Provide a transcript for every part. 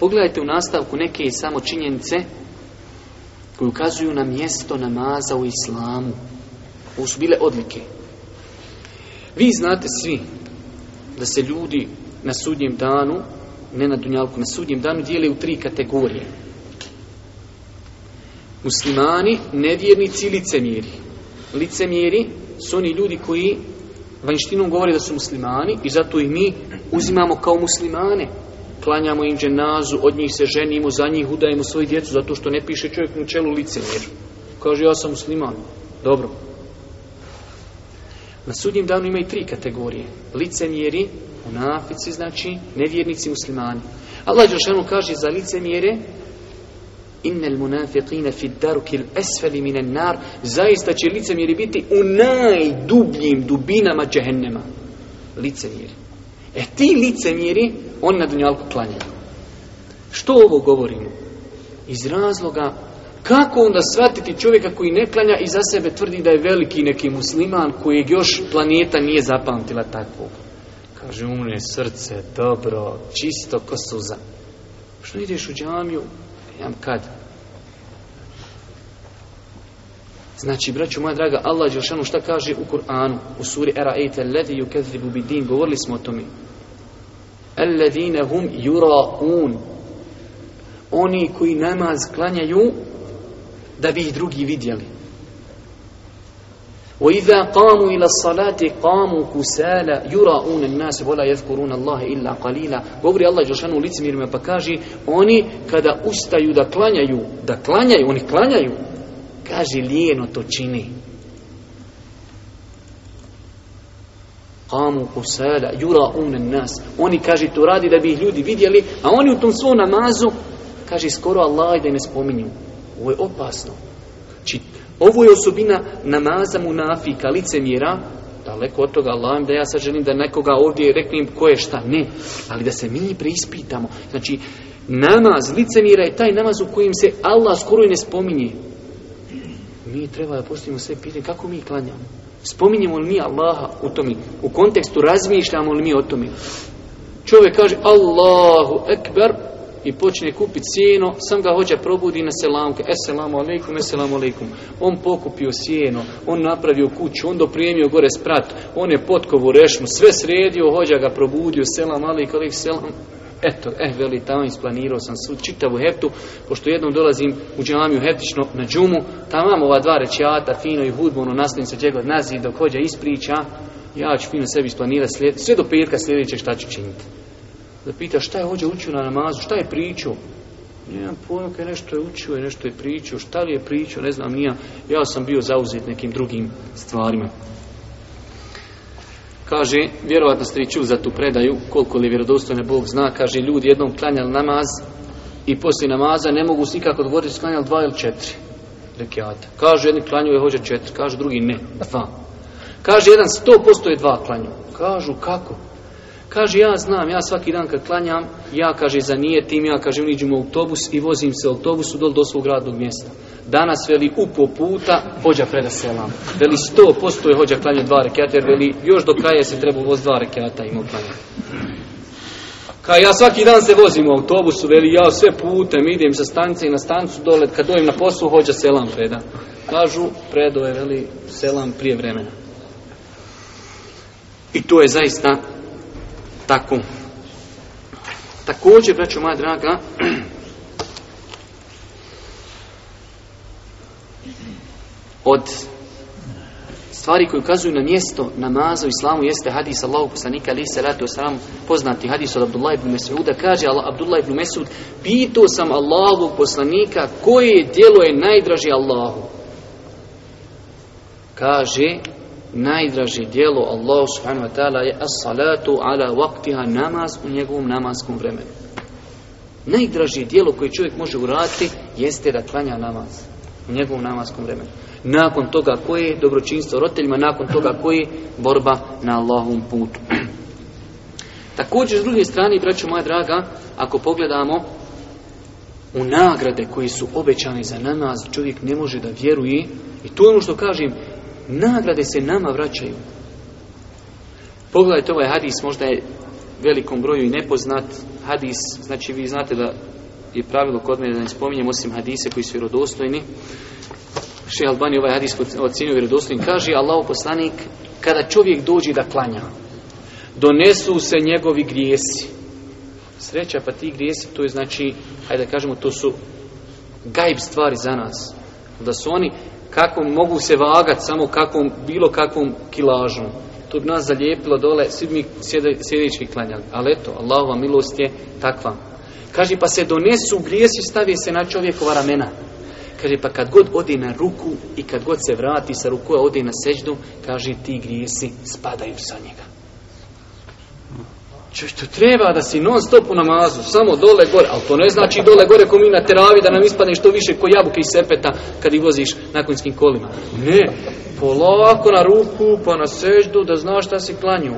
Pogledajte u nastavku neke samo činjenice koje ukazuju na mjesto namaza u islamu. Ovo su bile odlike. Vi znate svi da se ljudi na sudnjem danu, ne na dunjalku, na sudnjem danu dijele u tri kategorije. Muslimani, nevjernici i licemjeri. Licemjeri su oni ljudi koji vanjštinom govore da su muslimani i zato i mi uzimamo kao muslimane klanjamo im dženazu, od njih se ženimo, za njih udajemo svoju djecu, zato što ne piše čovjek na čelu licemjer. Kaže, ja sam musliman. Dobro. Na sudnjem danu ima i tri kategorije. Licemjeri, munafici znači, nevjernici muslimani. Allah Đelšanu kaže za licemjere, innel munafiqina fi darukil esfeli nar, zaista će licemjeri biti u najdubljim dubinama džehennema. Licemjeri. E ti licemjeri on na dunjalku klanja Što ovo govorimo? Iz razloga kako onda shvatiti čovjeka koji ne klanja i za sebe tvrdi da je veliki neki musliman kojeg još planeta nije zapamtila takvog? Kaže, je srce, dobro, čisto ko suza. Što ideš u džamiju? Jam kad? Znači, braću moja draga, Allah Đelšanu šta kaže u Kur'anu, u suri Era'ejte ledi ju bidin, govorili smo o tome. Alladine hum yura'un. Oni koji namaz klanjaju da bi ih drugi vidjeli. Wa وَإِذَا قَامُوا إِلَى الصَّلَاةِ قَامُوا كُسَالَ يُرَاءُونَ النَّاسِ وَلَا يَذْكُرُونَ اللَّهَ illa qalila. Govori Allah Đelšanu u licimirima pa kaže Oni kada ustaju da klanjaju, da klanjaju, oni klanjaju, kaže lijeno to čini. Kamu kusala, jura umnen nas. Oni, kaže, to radi da bi ih ljudi vidjeli, a oni u tom svom namazu, kaže, skoro Allah da ne spominju. Ovo je opasno. Či, znači, ovo je osobina namaza munafika, licemjera, daleko od toga Allah da ja sad želim da nekoga ovdje reklim ko je šta, ne, ali da se mi preispitamo. Znači, namaz licemjera je taj namaz u kojem se Allah skoro i ne spominje. Mi treba da postavimo sve pitanje kako mi klanjamo. Spominjemo li mi Allaha u tome? U kontekstu razmišljamo li mi o tome? Čovjek kaže Allahu Ekber i počne kupiti sjeno, sam ga hođa probudi na selamke, eselamu alaikum, eselamu alaikum. On pokupio sjeno, on napravio kuću, on doprijemio gore sprat, on je potkovu rešnu, sve sredio, hođa ga probudio, selam alaikum, alaikum, selam. Eto, eh, veli, tamo isplanirao sam su, čitavu heftu, pošto jednom dolazim u džamiju heftično na džumu, tamo imam ova dva rećata, fino i hudbu, ono, nastavim se džegod od dok hođa ispriča, ja ću fino sebi isplanirati sve do petka sljedeće šta ću činiti. Da pita šta je hođa učio na namazu, šta je pričao? Nemam pojma kaj nešto je učio i nešto je pričao, šta li je pričao, ne znam, ja, ja sam bio zauzet nekim drugim stvarima. Kaže, vjerovatno ste i za tu predaju, koliko li vjerodostojne Bog zna, kaže, ljudi jednom klanjali namaz i poslije namaza ne mogu se nikako odgovoriti klanjali dva ili četiri rekiata. Kaže, jedni klanju je četiri, kaže drugi ne, dva. Kaže, jedan sto posto je dva klanju. Kažu, kako? Kaže, ja znam, ja svaki dan kad klanjam, ja, kaže, tim, ja, kaže, uniđem u autobus i vozim se u autobusu dol do svog radnog mjesta. Danas veli upo puta, hođa preda selam. Veli sto posto je hođa klanja dva rekata, jer veli još do kraja se treba voz dva rekata ima klanja. Ka ja svaki dan se vozim u autobusu, veli ja sve putem idem sa stanice i na stancu dole, kad dojem na poslu, hođa selam preda. Kažu, predo je, veli, selam prije vremena. I to je zaista tako. Također, braću moja draga, od stvari koje ukazuju na mjesto namaza u islamu jeste hadis Allahu poslanika ali se radi o poznati hadis od Abdullah ibn Mes'uda kaže Abdullah ibn Mes'ud pitao sam Allahu poslanika koje djelo je najdraže Allahu kaže najdraži dijelo Allah subhanahu wa ta'ala je as-salatu ala waqtiha namaz u njegovom namaskom vremenu. Najdraži dijelo koje čovjek može uraditi jeste da klanja namaz u njegovom namaskom vremenu. Nakon toga koje je dobročinstvo roditeljima, nakon toga koji borba na Allahom putu. Također, s druge strane, braćo moja draga, ako pogledamo u nagrade koji su obećane za namaz, čovjek ne može da vjeruje. I to je ono što kažem, Nagrade se nama vraćaju. Pogledajte ovaj hadis, možda je velikom broju i nepoznat. Hadis, znači vi znate da je pravilo kod mene da ne spominjem osim hadise koji su vjerodostojni. Še Albani ovaj hadis ocjenio vjerodostojni Kaže Allah poslanik, kada čovjek dođe da klanja, donesu se njegovi grijesi. Sreća, pa ti grijesi, to je znači, hajde da kažemo, to su gajb stvari za nas. Da su oni kako mogu se vagati samo kakvom, bilo kakvom kilažom. To bi nas zalijepilo dole, svi mi sjedeći klanjali. Ali eto, Allahova milost je takva. Kaže, pa se donesu grijesi, stavi se na čovjekova ramena. Kaže, pa kad god ode na ruku i kad god se vrati sa rukoja, ode na seždu, kaže, ti grijesi spadaju sa njega što treba da si non stop u namazu, samo dole gore, ali to ne znači dole gore ko mi na teravi da nam ispadne što više ko jabuke i sepeta kad ih voziš konjskim kolima. Ne, polako na ruku pa na seždu da znaš šta si klanju.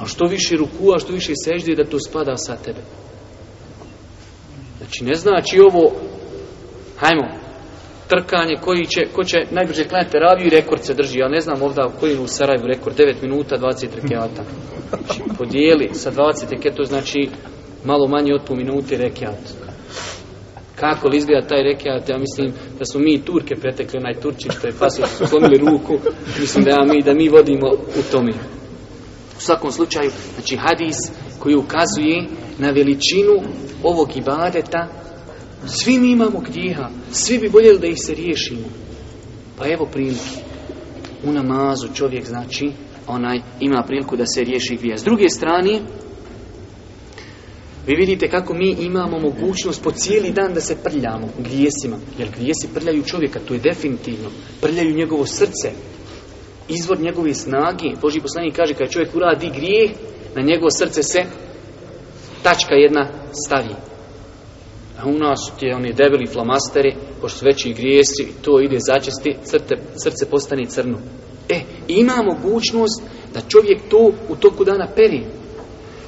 A što više ruku, a što više seždi da to spada sa tebe. Znači ne znači ovo, hajmo, trkanje koji će, ko će najbrže klanjati teraviju i rekord se drži. Ja ne znam ovdje koji je u Sarajevu rekord, 9 minuta, 20 rekiata. Znači, podijeli sa 20 rekiata, to znači malo manje od po minuti rekiat. Kako li izgleda taj rekiat, ja mislim da smo mi Turke pretekli, onaj Turčić što je pasio, su slomili ruku, mislim da, ja, mi, da mi vodimo u tome. U svakom slučaju, znači hadis koji ukazuje na veličinu ovog ibadeta svi mi imamo grijeha, svi bi voljeli da ih se riješimo. Pa evo prilike. U namazu čovjek znači onaj ima priliku da se riješi grijeha S druge strane, vi vidite kako mi imamo mogućnost po cijeli dan da se prljamo grijesima. Jer grijesi prljaju čovjeka, to je definitivno. Prljaju njegovo srce, izvor njegove snage. Boži poslanik kaže kada čovjek uradi grijeh, na njegovo srce se tačka jedna stavi. A u nas ti oni debeli flamasteri, pošto su veći grijesi, to ide začesti, crte, srce postane crno. E, ima mogućnost da čovjek to u toku dana peri.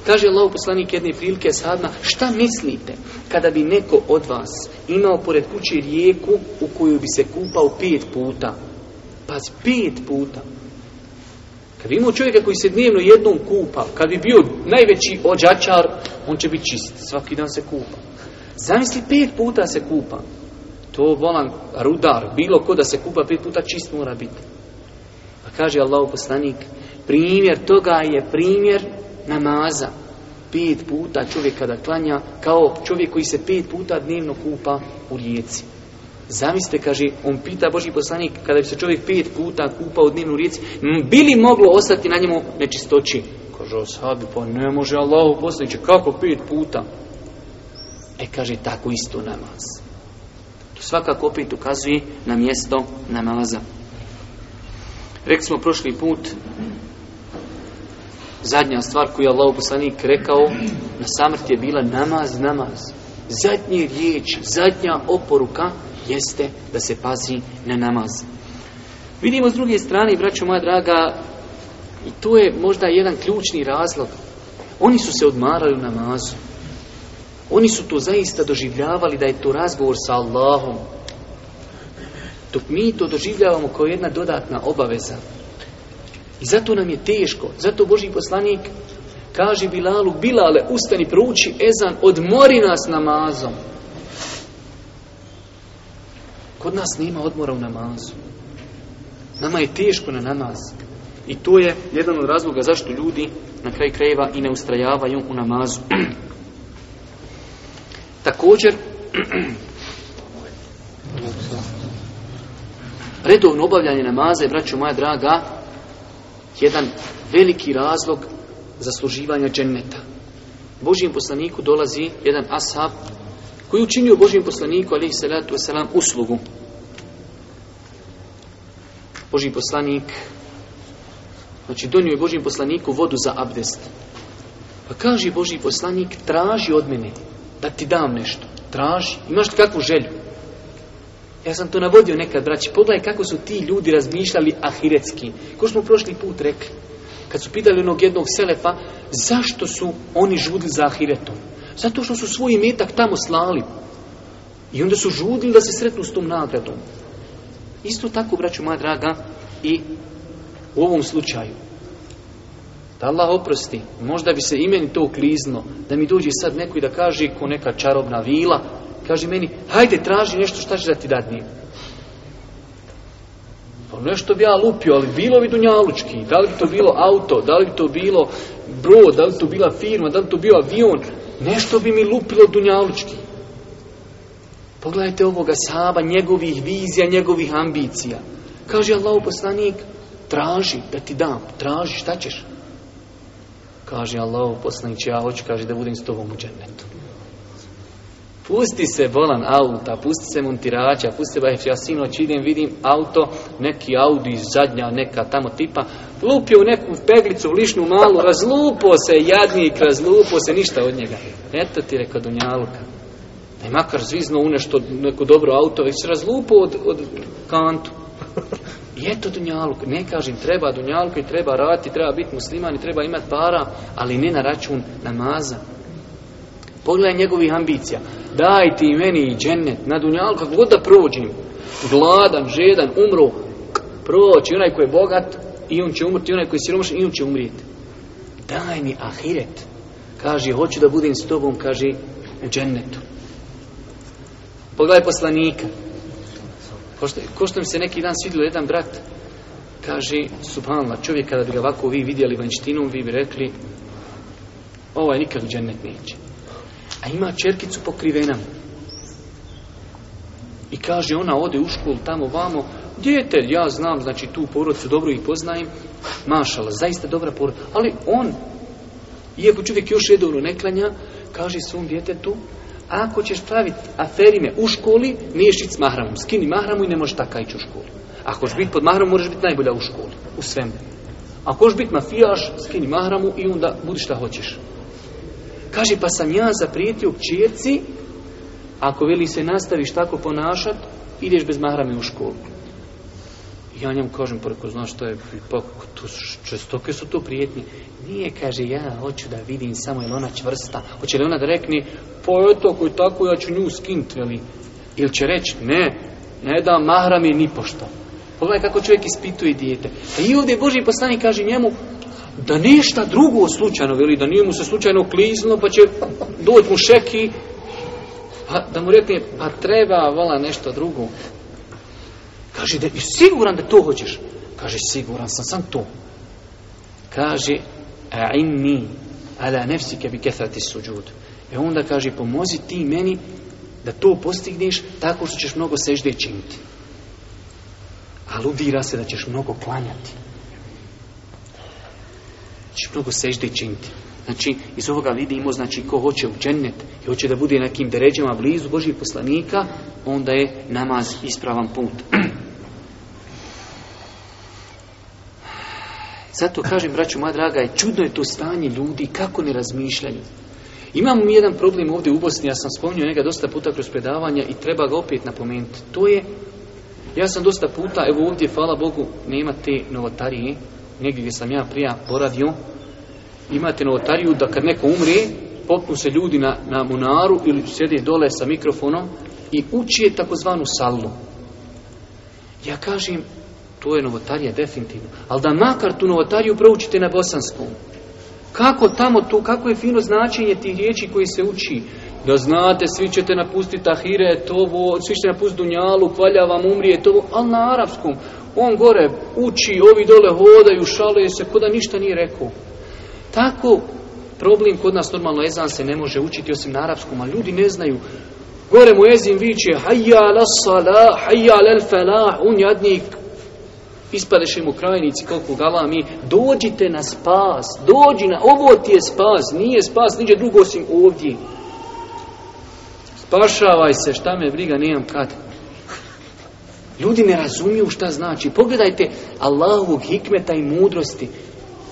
Kaže Allah poslanik jedne prilike sadma, šta mislite kada bi neko od vas imao pored kući rijeku u koju bi se kupao pet puta? Pa pet puta. Kad bi imao čovjeka koji se dnevno jednom kupa, kad bi bio najveći ođačar, on će biti čist, svaki dan se kupa. Zamisli pet puta se kupa. To volan rudar, bilo ko da se kupa pet puta čist mora biti. Pa kaže Allah poslanik, primjer toga je primjer namaza. Pet puta čovjek kada klanja, kao čovjek koji se pet puta dnevno kupa u rijeci. Zamislite, kaže, on pita Boži poslanik, kada bi se čovjek pet puta kupao u dnevnu rijeci, bi li moglo ostati na njemu nečistoći? Kaže, sad, pa ne može Allah poslanik, kako pet puta? E kaže tako isto namaz. To svakako opet ukazuje na mjesto namaza. Rekli smo prošli put zadnja stvar koju je Allah rekao na samrt je bila namaz, namaz. Zadnji riječ, zadnja oporuka jeste da se pazi na namaz. Vidimo s druge strane, braćo moja draga, i to je možda jedan ključni razlog. Oni su se odmarali u namazu. Oni su to zaista doživljavali da je to razgovor sa Allahom. Dok mi to doživljavamo kao jedna dodatna obaveza. I zato nam je teško. Zato Boži poslanik kaže Bilalu, Bilale, ustani, prouči ezan, odmori nas namazom. Kod nas nema odmora u namazu. Nama je teško na namaz. I to je jedan od razloga zašto ljudi na kraj krajeva i ne ustrajavaju u namazu. Također, redovno obavljanje namaza je, braću moja draga, jedan veliki razlog zasluživanja dženneta. Božijem poslaniku dolazi jedan ashab koji učinio Božijem poslaniku, ali salatu wasalam, uslugu. Božji poslanik, znači donio je Božijem poslaniku vodu za abdest. Pa kaže Božji poslanik, traži od mene, da ti dam nešto. Traži, imaš li kakvu želju? Ja sam to navodio nekad, braći. Pogledaj kako su ti ljudi razmišljali ahiretski. Ko smo prošli put rekli? Kad su pitali onog jednog selefa, zašto su oni žudili za ahiretom? Zato što su svoj imetak tamo slali. I onda su žudili da se sretnu s tom nagradom. Isto tako, braću moja draga, i u ovom slučaju da Allah oprosti, možda bi se i meni to uklizno da mi dođe sad neko i da kaže ko neka čarobna vila, kaže meni, hajde traži nešto šta će da ti dati Pa nešto bi ja lupio, ali bilo bi dunjalučki, da li bi to bilo auto, da li bi to bilo brod, da li to bila firma, da li to bio avion, nešto bi mi lupilo dunjalučki. Pogledajte ovoga Saba, njegovih vizija, njegovih ambicija. Kaže Allah poslanik, traži da ti dam, traži šta ćeš. Kaže Allah poslanić, ja hoću, kaže da budem s tobom u džennetu. Pusti se volan auta, pusti se montirača, pusti se ja sinoć idem, vidim auto, neki Audi zadnja, neka tamo tipa, lupio u neku peglicu, lišnu malu, razlupo se, jadnik, razlupo se, ništa od njega. Eto ti reka Dunjaluka. Da je makar zvizno u neko dobro auto, već se razlupo od, od kantu. I eto dunjaluk, ne kažem, treba dunjalku i treba raditi, treba biti musliman i treba imati para, ali ne na račun namaza. Pogledaj njegovih ambicija. Daj ti meni i džennet, na dunjalku, kako god da prođim, Gladan, žedan, umru, proći onaj koji je bogat i on će umrti, onaj koji je siromašan i on će umrijeti. Daj mi ahiret. Kaže, hoću da budem s tobom, kaže, u džennetu. Pogledaj poslanika. Ko što, mi se neki dan svidio jedan brat, kaže, subhanallah, čovjek kada bi ga ovako vi vidjeli vanjštinom, vi bi rekli, ovaj nikad u džennet neće. A ima čerkicu pokrivena. I kaže, ona ode u školu tamo vamo, dijete, ja znam, znači tu porodcu dobro i poznajem, mašala, zaista dobra porodca, Ali on, iako čovjek još redovno ne klanja, kaže svom djetetu, ako ćeš praviti aferime u školi, nije ići s mahramom. Skini mahramu i ne možeš tako ići u školu. Ako ćeš biti pod mahramom, moraš biti najbolja u školi. U svemu. Ako hoćeš biti mafijaš, skini mahramu i onda budi šta hoćeš. Kaže, pa sam ja zaprijetio kćerci, ako veli se nastaviš tako ponašat, ideš bez mahrame u školu. Ja njemu kažem, preko pa znaš što je, pa čestoke su to prijetni. Nije, kaže, ja hoću da vidim samo je ona čvrsta. Hoće li ona da rekne, po to koji tako ja ću nju skinut, veli. Ili će reći, ne, ne da mahrami ni pošto. Pogledaj kako čovjek ispituje dijete. i ovdje Boži poslanik kaže njemu da ništa drugo slučajno, veli, da nije mu se slučajno kliznilo pa će doći mu šeki, pa da mu rekne, pa treba, vala, nešto drugo. Kaže, da, siguran da to hoćeš. Kaže, siguran sam, sam to. Kaže, a inni, ala nefsike bi kethati suđudu. E onda kaže, pomozi ti meni da to postigneš tako što ćeš mnogo sežde činiti. Aludira se da ćeš mnogo klanjati. ćeš mnogo sežde činiti. Znači, iz ovoga vidimo, znači, ko hoće u džennet i hoće da bude nekim deređama blizu Božih poslanika, onda je namaz ispravan put. Zato kažem, braću moja draga, je čudno je to stanje ljudi, kako ne razmišljaju. Imamo mi jedan problem ovdje u Bosni, ja sam spomnio njega dosta puta kroz predavanja i treba ga opet napomenuti. To je, ja sam dosta puta, evo ovdje, hvala Bogu, nema te novotarije, negdje gdje sam ja prija poradio, imate novotariju da kad neko umre, popnu se ljudi na, na munaru ili sjede dole sa mikrofonom i uči takozvanu salu. Ja kažem, to je novotarija definitivno, ali da makar tu novotariju proučite na bosanskom. Kako tamo to, kako je fino značenje tih riječi koji se uči? Da znate, svi ćete napustiti to tovo, svi ćete napustiti dunjalu, kvalja vam umrije, tovo, ali na arapskom. On gore uči, ovi dole hodaju, šaluje se, ko da ništa nije rekao. Tako, problem kod nas normalno ezan se ne može učiti osim na arapskom, a ljudi ne znaju. Gore mu ezin viče, hajjal asala, sala, el felah, on jadnik, im u krajnici koliko gava mi, dođite na spas, dođi na, ovo ti je spas, nije spas, niđe drugo osim ovdje. Spašavaj se, šta me briga, nemam kad. Ljudi ne razumiju šta znači. Pogledajte Allahovog hikmeta i mudrosti.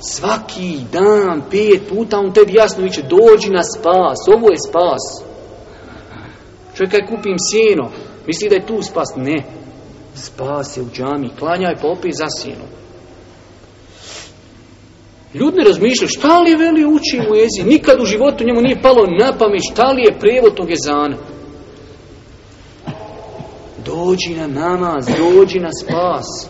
Svaki dan, pet puta, on tebi jasno viće, dođi na spas, ovo je spas. Čovjek kaj kupim sjeno, misli da je tu spas, ne spasi u džami, klanjaj, popi, sinu. Ljudi ne razmišljaju šta li je veli uči u jezi, nikad u životu njemu nije palo na pamet šta li je prevod tog jezana. Dođi na namaz, dođi na spas.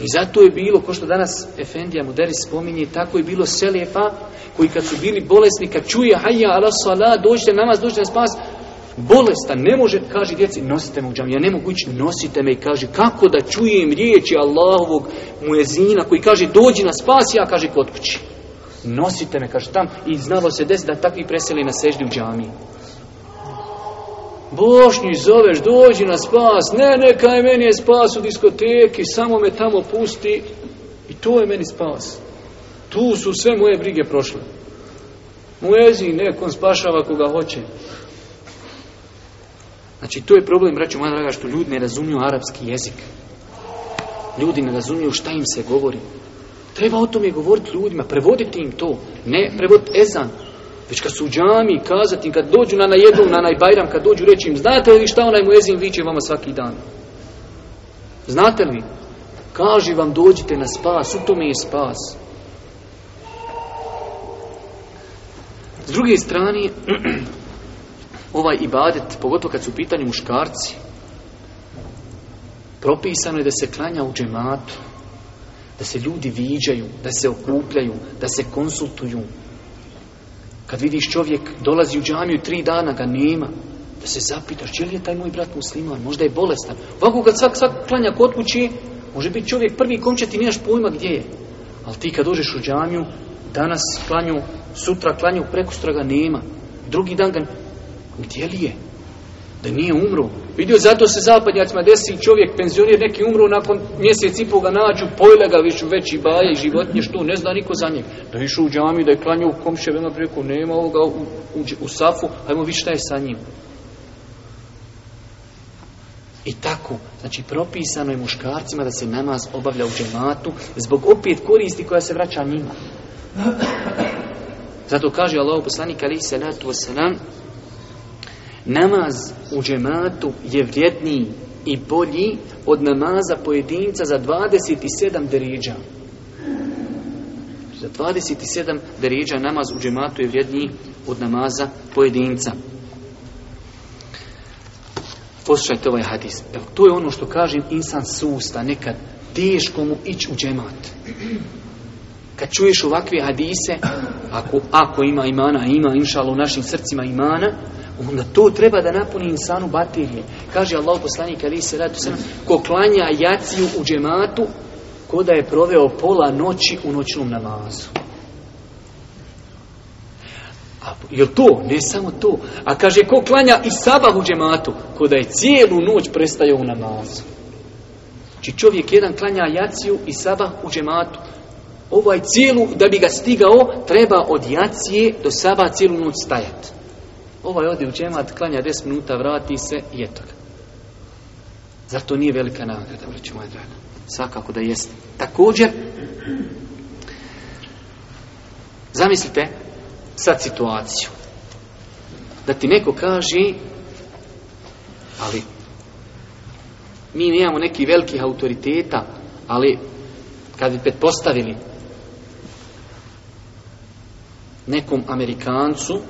I zato je bilo, ko što danas Efendija Moderi spominje, tako je bilo Selefa, koji kad su bili bolesni, kad čuje hajja ala salat, dođite namaz, dođite na spas, bolestan, ne može, kaže djeci, nosite me u džamiju, ja ne mogu ići, nosite me i kaže, kako da čujem riječi Allahovog mujezina koji kaže, dođi na spas, ja kaže, kod kući. Nosite me, kaže, tam i znalo se desi da takvi preseli na seždi u džamiju, Bošnji zoveš, dođi na spas, ne, neka je meni je spas u diskoteki, samo me tamo pusti i to je meni spas. Tu su sve moje brige prošle. Muezin, nekom spašava koga hoće. Znači, to je problem, braću moja draga, što ljudi ne razumiju arapski jezik. Ljudi ne razumiju šta im se govori. Treba o tome govoriti ljudima, prevoditi im to. Ne prevoditi ezan, već kad su u džami, kazati im, kad dođu na najedu, na najbajram, kad dođu reći im, znate li šta onaj ezin viče vama svaki dan? Znate li? Kaže vam dođite na spas, u tome je spas. S druge strane, ovaj ibadet, pogotovo kad su u pitanju muškarci, propisano je da se klanja u džematu, da se ljudi viđaju, da se okupljaju, da se konsultuju. Kad vidiš čovjek dolazi u džamiju tri dana, ga nema, da se zapitaš, je li je taj moj brat musliman, možda je bolestan. Ovako kad svak, svak klanja kod kući, može biti čovjek prvi komče, ti nemaš pojma gdje je. Ali ti kad dođeš u džamiju, danas klanju, sutra klanju, prekustra ga nema. Drugi dan ga je? Da nije umro. Vidio, zato se zapadnjacima desi čovjek, penzionir, neki umro, nakon mjesec i pol ga nađu, pojle ga već veći baje i životinje, što ne zna niko za njeg. Da išu u džami, da je klanjao u komševima, preko nema ovoga u, u, safu, ajmo vidi šta je sa njim. I tako, znači propisano je muškarcima da se namaz obavlja u džematu zbog opet koristi koja se vraća njima. Zato kaže Allah poslanik alaihi salatu wasalam Namaz u džematu je vrijedniji i bolji od namaza pojedinca za 27 deriđa. Za 27 deriđa namaz u džematu je vrijedniji od namaza pojedinca. Poslušajte ovaj hadis. Evo, to je ono što kažem insan susta, nekad teško mu ići u džemat. Kad čuješ ovakve hadise, ako, ako ima imana, ima inšalo u našim srcima imana, Onda to treba da napuni insanu baterije Kaže Allah poslanik ali se radu sam, ko klanja jaciju u džematu, ko da je proveo pola noći u noćnom namazu. A, jel to? Ne samo to. A kaže, ko klanja i sabah u džematu, ko da je cijelu noć prestaje u namazu. Či znači, čovjek jedan klanja jaciju i sabah u džematu. Ovaj cijelu, da bi ga stigao, treba od jacije do saba cijelu noć stajati. Ovaj ovdje u džemat, klanja 10 minuta, vrati se i eto ga. Zar to nije velika nagrada, vreći moja draga? Svakako da jeste. Također, zamislite sad situaciju. Da ti neko kaže, ali mi nemamo neki velikih autoriteta, ali kad bi pretpostavili nekom Amerikancu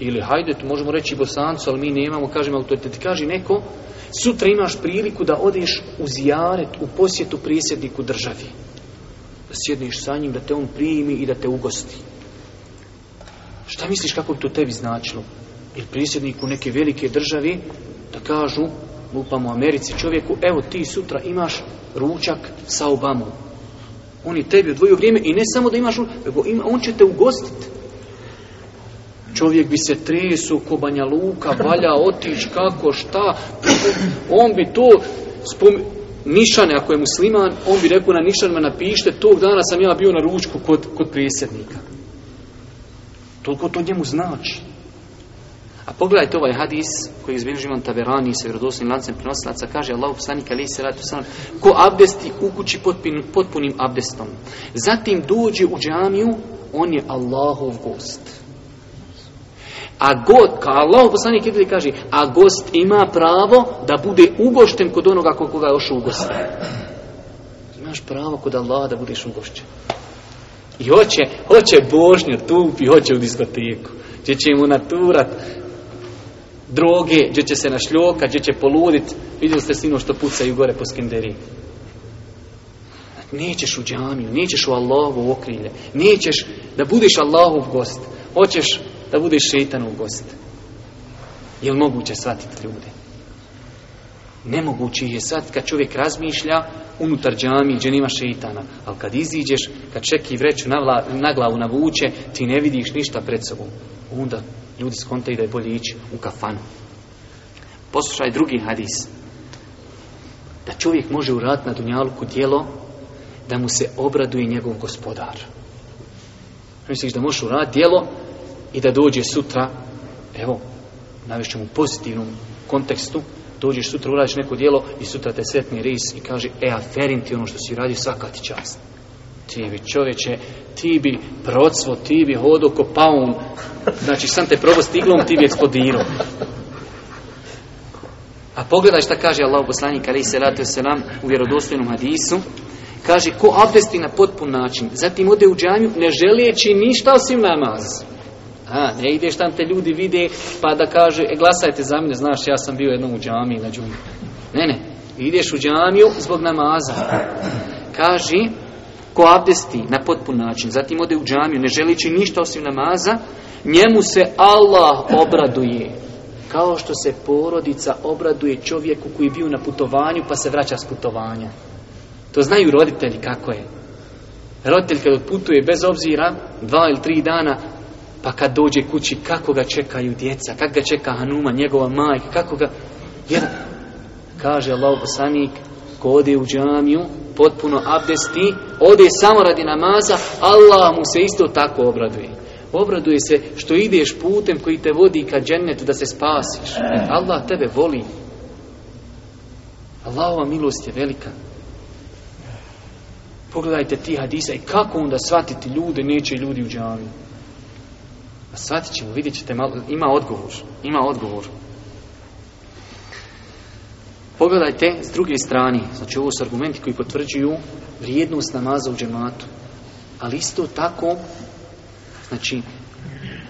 ili hajde, tu možemo reći bosancu, ali mi nemamo, kažem autoritet. Kaže neko, sutra imaš priliku da odeš u zijaret, u posjetu prisjedniku državi. Da sjedniš sa njim, da te on primi i da te ugosti. Šta misliš kako bi to tebi značilo? Jer prisjedniku neke velike države da kažu, lupamo Americi čovjeku, evo ti sutra imaš ručak sa Obamom. On je tebi odvojio vrijeme i ne samo da imaš, nego on će te ugostiti. Čovjek bi se tresu ko Banja Luka, valja otić, kako, šta. On bi to Nišan, ako je musliman, on bi rekao na Nišanima napište, tog dana sam ja bio na ručku kod, kod prijesednika. Toliko to njemu znači. A pogledajte ovaj hadis koji izbilježi imam Taberani sa vjerodosnim lancem prenosilaca, kaže Allah poslanika ali se ratu ko abdesti u kući potpunim, potpunim abdestom. Zatim dođe u džamiju, on je Allahov gost. A god, kao Allah poslanik i kaže, a gost ima pravo da bude ugošten kod onoga koga je ošao ugošten. Imaš pravo kod Allah da budeš ugošćen. I hoće, hoće tu tupi, hoće u diskoteku. Gdje će mu naturat droge, gdje će se našljoka, gdje će poludit. Vidjeli ste sino što pucaju gore po skenderiji. Nećeš u džamiju, nećeš u u okrilje, nećeš da budeš Allahov gost. Hoćeš da bude šetan u gost. Jel moguće shvatiti ljude? Nemoguće je shvatiti kad čovjek razmišlja unutar džami gdje nima šeitana. Ali kad iziđeš, kad čeki vreću na, na glavu navuče, ti ne vidiš ništa pred sobom. Onda ljudi skontaju da je bolje ići u kafanu. Poslušaj drugi hadis. Da čovjek može uraditi na dunjalku djelo da mu se obraduje njegov gospodar. Misliš da možeš uraditi djelo i da dođe sutra, evo, navješću mu pozitivnom kontekstu, dođeš sutra, uradiš neko djelo i sutra te setni ris i kaže, e, aferim ti ono što si radio svaka ti čast. Ti bi čovječe, ti bi procvo, ti bi hodo ko znači sam te probao stiglom, ti bi eksplodirao. A pogledaj šta kaže Allah poslanik ali se ratu u vjerodostojnom hadisu. Kaže, ko abdesti na potpun način, zatim ode u džanju ne želijeći ništa osim namaz. A, ne ideš tam te ljudi vide pa da kaže, e, glasajte za mene, znaš, ja sam bio jednom u džamiji na džumi. Ne, ne, ideš u džamiju zbog namaza. Kaži, ko abdesti na potpun način, zatim ode u džamiju, ne želići ništa osim namaza, njemu se Allah obraduje. Kao što se porodica obraduje čovjeku koji je bio na putovanju pa se vraća s putovanja. To znaju roditelji kako je. Roditelj kada putuje bez obzira dva ili tri dana, pa kad dođe kući, kako ga čekaju djeca, kako ga čeka Hanuma, njegova majka, kako ga... Jer, kaže Allah poslanik, ko ode u džamiju, potpuno abdesti, ode samo radi namaza, Allah mu se isto tako obraduje. Obraduje se što ideš putem koji te vodi ka džennetu da se spasiš. Allah tebe voli. Allahova milost je velika. Pogledajte ti hadisa i kako onda shvatiti ljude, neće ljudi u džamiju. A shvatit ćemo, vidjet ćete, malo, ima odgovor. Ima odgovor. Pogledajte s druge strane, znači ovo su argumenti koji potvrđuju vrijednost namaza u džematu. Ali isto tako, znači,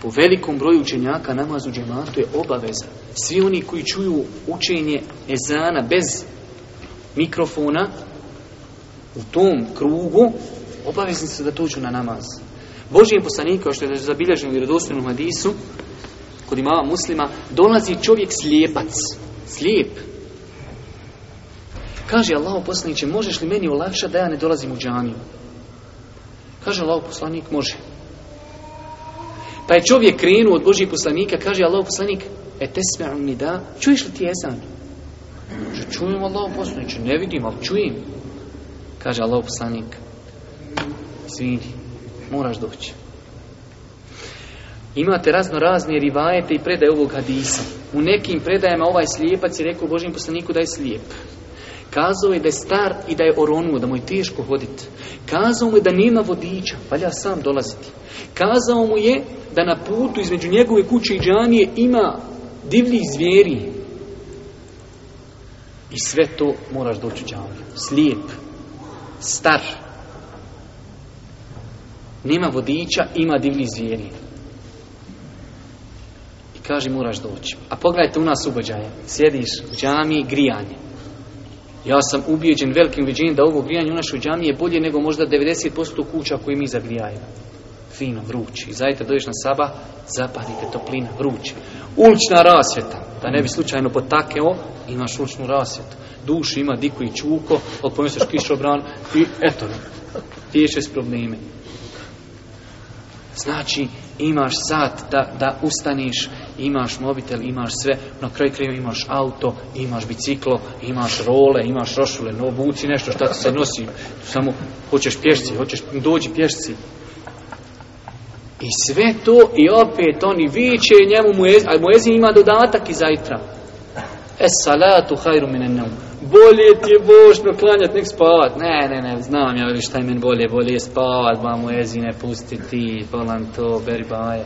po velikom broju učenjaka namaz u džematu je obaveza. Svi oni koji čuju učenje ezana bez mikrofona, u tom krugu, obavezni su da uču na namaz. Božijem poslaniku, kao što je zabilježeno u vjerodostojnom hadisu, kod imama muslima, dolazi čovjek slijepac. Slijep. Kaže Allah poslaniće, možeš li meni olakšati da ja ne dolazim u džaniju? Kaže Allah poslanik, može. Pa je čovjek krenuo od Božijeg poslanika, kaže Allah poslanik, e te mi da, čuješ li ti jesan? Kaže, čujem Allah poslaniće, ne vidim, ali čujem. Kaže Allah poslanik, svidi moraš doći. Imate razno razne rivajete i predaje ovog hadisa. U nekim predajama ovaj slijepac je rekao Božim poslaniku da je slijep. Kazao je da je star i da je oronuo, da mu je teško hoditi. Kazao mu je da nema vodiča, valja sam dolaziti. Kazao mu je da na putu između njegove kuće i džanije ima divlji zvijeri. I sve to moraš doći u Slijep, star, nema vodiča, ima divni zvijeri. I kaže moraš doći. A pogledajte u nas ubođaje. Sjediš u džami, grijanje. Ja sam ubijeđen velikim viđenjem da ovo grijanje u našoj džami je bolje nego možda 90% kuća koje mi zagrijajemo. Fino, vrući. I zajedno dođeš na saba, zapadite toplina, vruć. Ulična rasvjeta. Da ne bi slučajno potakeo, imaš uličnu rasvjetu. Duš ima diku i čuko, odpomisliš kišobran i eto nam. Tiješe s probleme. Znači, imaš sat da, da ustaniš, imaš mobitel, imaš sve, na kraju kraju imaš auto, imaš biciklo, imaš role, imaš rošule, no buci nešto šta se nosi, samo hoćeš pješci, hoćeš dođi pješci. I sve to i opet oni viče njemu mu je, a jezin ima dodatak i zajtra. Es salatu hajru minen bolje ti je bošno klanjati, nek spavat. Ne, ne, ne, znam ja veli šta je meni bolje, bolje je spavat, mamu ezine pustiti, bolan to, beri baje.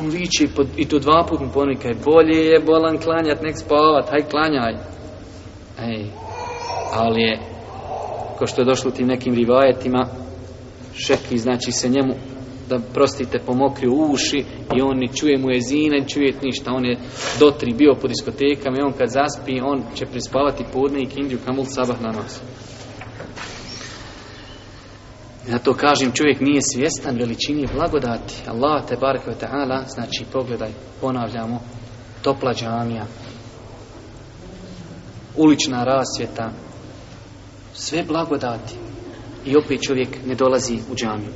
On liče i to dva put mu ponikaj, bolje je bolan klanjat, nek spavat, haj klanjaj. Ej, ali je, ko što je došlo tim nekim rivajetima, šeki znači se njemu da prostite pomokri u uši i on ne čuje mu jezina, ne čuje ništa, on je do tri bio po diskotekama i on kad zaspi, on će prispavati podne i kindju kamul sabah namaz. Ja to kažem, čovjek nije svjestan veličini blagodati. Allah te barke ve ta'ala, znači pogledaj, ponavljamo, topla džamija, ulična rasvjeta, sve blagodati. I opet čovjek ne dolazi u džamiju.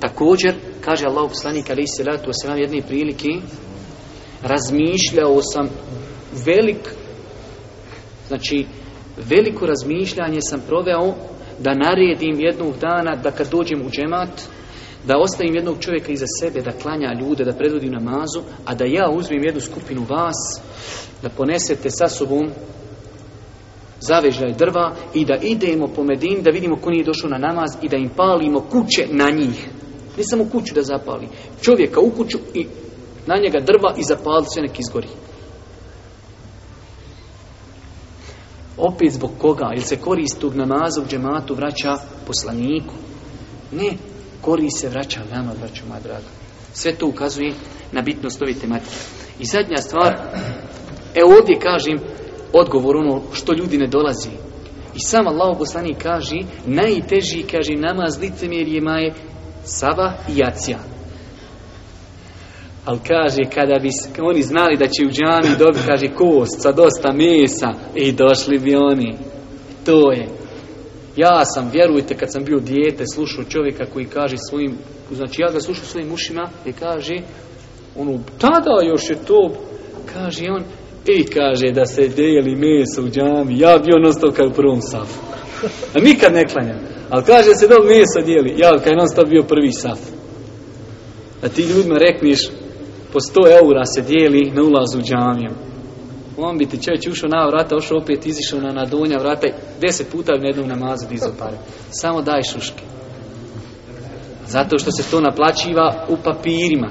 Također, kaže Allah poslanik alaih salatu wasalam jedne prilike, razmišljao sam velik, znači veliko razmišljanje sam proveo da naredim jednog dana da kad dođem u džemat, da ostavim jednog čovjeka iza sebe, da klanja ljude, da predvodi namazu, a da ja uzmem jednu skupinu vas, da ponesete sa sobom zavežaj drva i da idemo po Medin, da vidimo ko nije došao na namaz i da im palimo kuće na njih. Ne samo kuću da zapali. Čovjeka u kuću i na njega drva i zapali sve nek izgori. Opet zbog koga? Ili se korist tog namaza u džematu vraća poslaniku? Ne, korist se vraća nama, vraća moja draga. Sve to ukazuje na bitnost ove tematike. I zadnja stvar, evo ovdje kažem odgovor ono što ljudi ne dolazi. I sam Allah poslanik kaže, najteži, kaže, namaz licemjerjima je Sava i Jacija. Ali kaže, kada bi oni znali da će u džami dobiti, kaže, kost sa dosta mesa, i došli bi oni. To je. Ja sam, vjerujte, kad sam bio dijete, slušao čovjeka koji kaže svojim, znači ja ga slušao svojim ušima i kaže, ono, tada još je to, kaže on, i e, kaže da se dijeli meso u džami, ja on ostao kao u prvom A nikad ne klanjam. Ali kaže se dol se dijeli. Ja, kaj non bio prvi saf. A ti ljudima rekniš, po 100 eura se dijeli na ulazu u džamiju. On bi ti čovječ ušao na vrata, ošao opet, izišao na donja vrata i deset puta bi na jednom namazu pare. Samo daj šuške. Zato što se to naplaćiva u papirima.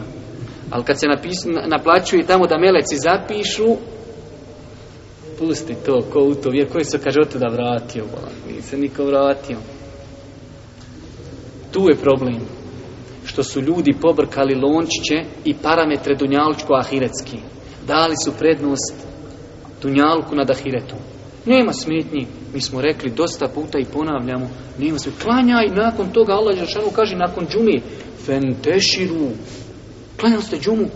Ali kad se napis, naplaćuje tamo da meleci zapišu, pusti to, ko u to vjer, koji se kaže, oto da vratio, se niko vratio. Tu je problem. Što su ljudi pobrkali lončiće i parametre dunjalučko-ahiretski. Dali su prednost dunjalku nad ahiretom. Nema smetnji. Mi smo rekli dosta puta i ponavljamo. Nema smetnji. Klanjaj nakon toga. Allah Žešanu kaže nakon džumi. Fenteširu. Klanjali ste džumu.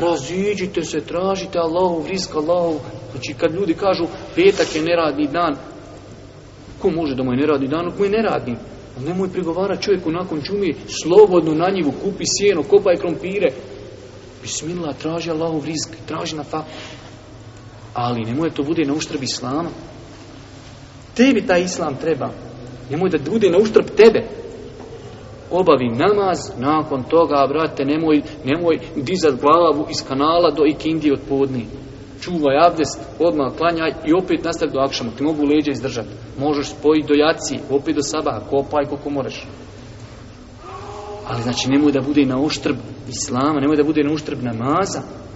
Raziđite se, tražite Allahu, vriska Allahu, Znači kad ljudi kažu petak je neradni dan. Ko može da mu je neradni dan? Ko je neradni? Ali pa nemoj prigovara čovjeku nakon čumi, slobodno na njivu, kupi sjeno, kopaj krompire. Bismillah, traži Allahov rizik, traži na fa... Ali nemoj to bude na uštrb Islama. Tebi taj Islam treba. Nemoj da bude na uštrb tebe. Obavi namaz, nakon toga, brate, nemoj, nemoj dizat glavu iz kanala do ikindi od podnije čuvaj abdest, odmah klanjaj i opet nastavi do akšama, ti mogu leđa izdržati. Možeš spojiti do jaci, opet do sabaha, kopaj koliko moraš. Ali znači nemoj da bude na uštrb islama, nemoj da bude na uštrb namaza,